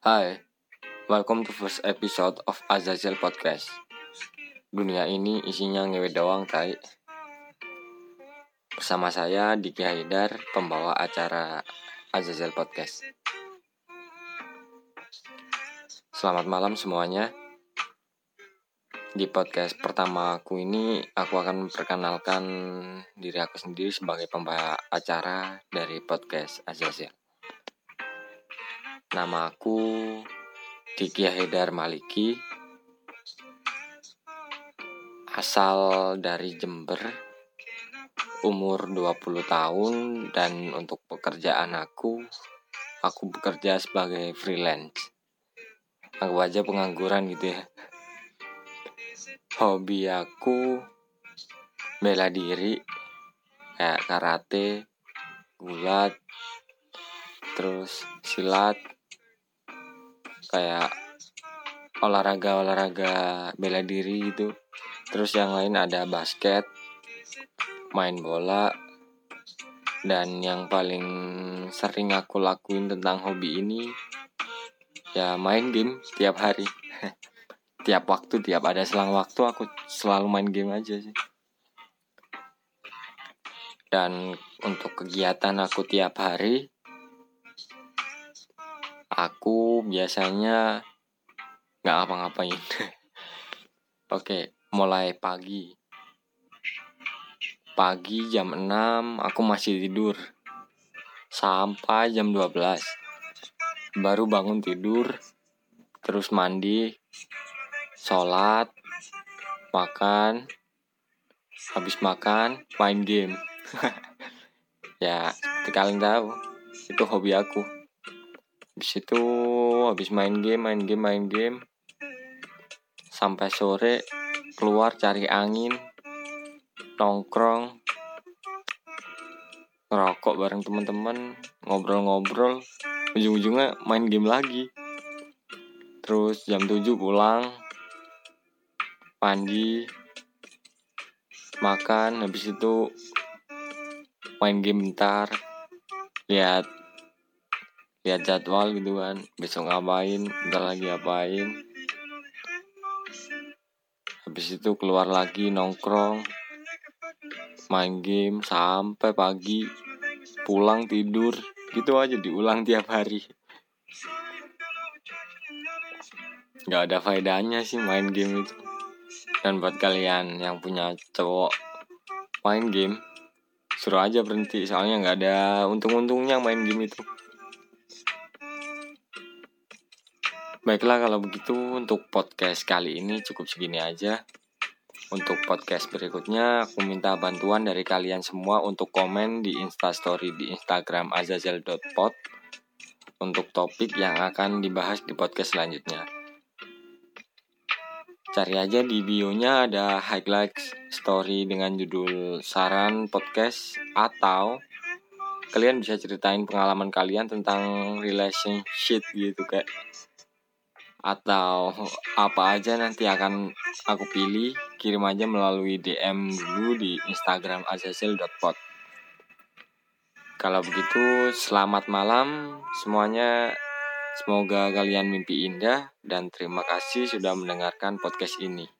Hai, welcome to first episode of Azazel Podcast. Dunia ini isinya ngewe doang, tai. Bersama saya Diki Haidar, pembawa acara Azazel Podcast. Selamat malam semuanya. Di podcast pertama aku ini, aku akan memperkenalkan diri aku sendiri sebagai pembawa acara dari podcast Azazel. Nama aku Diki Haidar Maliki. Asal dari Jember. Umur 20 tahun dan untuk pekerjaan aku aku bekerja sebagai freelance. Aku aja pengangguran gitu ya. Hobi aku bela diri kayak karate, gulat, terus silat, kayak olahraga-olahraga bela diri gitu. Terus yang lain ada basket, main bola, dan yang paling sering aku lakuin tentang hobi ini ya main game tiap hari. tiap waktu, tiap ada selang waktu aku selalu main game aja sih. Dan untuk kegiatan aku tiap hari aku biasanya nggak ngapa-ngapain. Oke, mulai pagi. Pagi jam 6 aku masih tidur. Sampai jam 12. Baru bangun tidur, terus mandi, sholat, makan, habis makan, main game. ya, kalian tahu, itu hobi aku habis itu habis main game main game main game. Sampai sore keluar cari angin nongkrong ngerokok bareng teman-teman ngobrol-ngobrol. Ujung-ujungnya main game lagi. Terus jam 7 pulang mandi makan. Habis itu main game bentar lihat lihat jadwal gitu kan. Besok ngapain ntar lagi ngapain. Habis itu keluar lagi nongkrong main game sampai pagi. Pulang tidur. Gitu aja diulang tiap hari. Nggak ada faedahnya sih main game itu. Dan buat kalian yang punya cowok main game. Suruh aja berhenti soalnya nggak ada untung-untungnya main game itu Baiklah kalau begitu untuk podcast kali ini cukup segini aja. Untuk podcast berikutnya aku minta bantuan dari kalian semua untuk komen di instastory di Instagram azazel.pod untuk topik yang akan dibahas di podcast selanjutnya. Cari aja di bionya ada highlights story dengan judul saran podcast atau kalian bisa ceritain pengalaman kalian tentang relationship gitu kayak atau apa aja nanti akan aku pilih kirim aja melalui DM dulu di Instagram azazel.pod kalau begitu selamat malam semuanya. Semoga kalian mimpi indah dan terima kasih sudah mendengarkan podcast ini